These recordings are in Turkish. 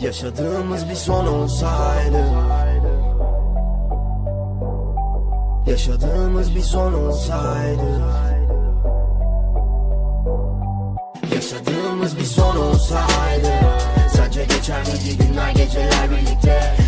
Yaşadığımız bir son olsaydı. Yaşadığımız bir son olsaydı. Yaşadığımız bir son olsaydı. Sence geçer miydi günler geceler birlikte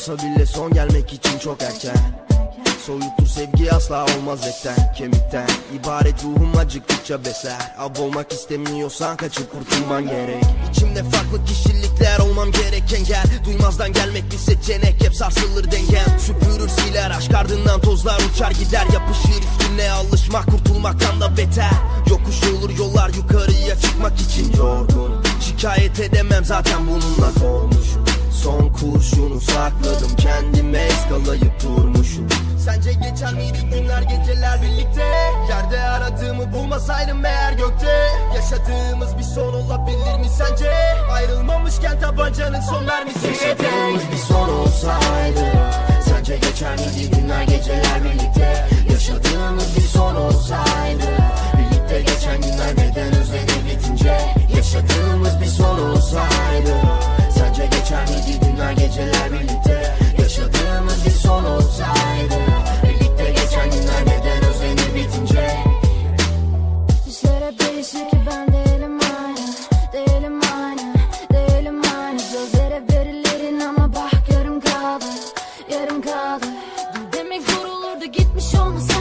Olsa bile son gelmek için çok erken. Soyuttur sevgi asla olmaz etten Kemikten. İbaret ruhum acıktıkça beser. Ab olmak istemiyorsan kaçıp kurtulman gerek. İçimde farklı kişilikler olmam gereken gel Duymazdan gelmek bir seçenek hep sarsılır dengen. Süpürür siler aşk ardından tozlar uçar gider. Yapışır üstüne alışmak kurtulmaktan da beter. Yokuş olur yollar yukarıya çıkmak için yorgun. Şikayet edemem zaten bununla dolmuşum Son kurşunu sakladım kendime eskalayıp durmuşum. Sence geçer miydi günler geceler birlikte? Yerde aradığımı bulmasaydım eğer gökte. Yaşadığımız bir son olabilir mi sence? Ayrılmamışken tabancanın son mermisi. Yaşadığımız bir son olsaydı Sence geçer miydi günler geceler birlikte ki ben değilim aynı Değilim aynı, değilim aynı. Sözlere verilerin ama bak yarım kaldı Yarım kaldı. Dur demek zor olurdu gitmiş olmasa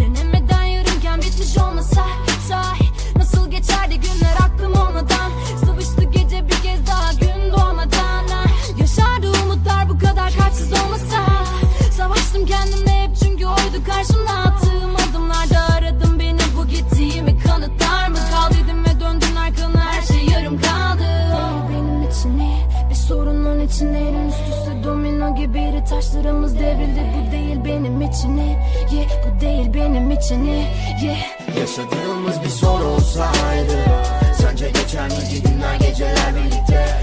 Denemeden yarınken bitmiş olmasa. Sahi nasıl geçerdi günler aklım olmadan? Sıvıştı gece bir kez daha gün doğmadan. Yaşardı umutlar bu kadar kalpsiz olmasa. Savaştım kendimle hep çünkü oydu karşımda taşlarımız devrildi bu değil benim için iyi yeah, bu değil benim için iyi yeah. Yaşadığımız bir son olsaydı Sence geçer miydi günler geceler birlikte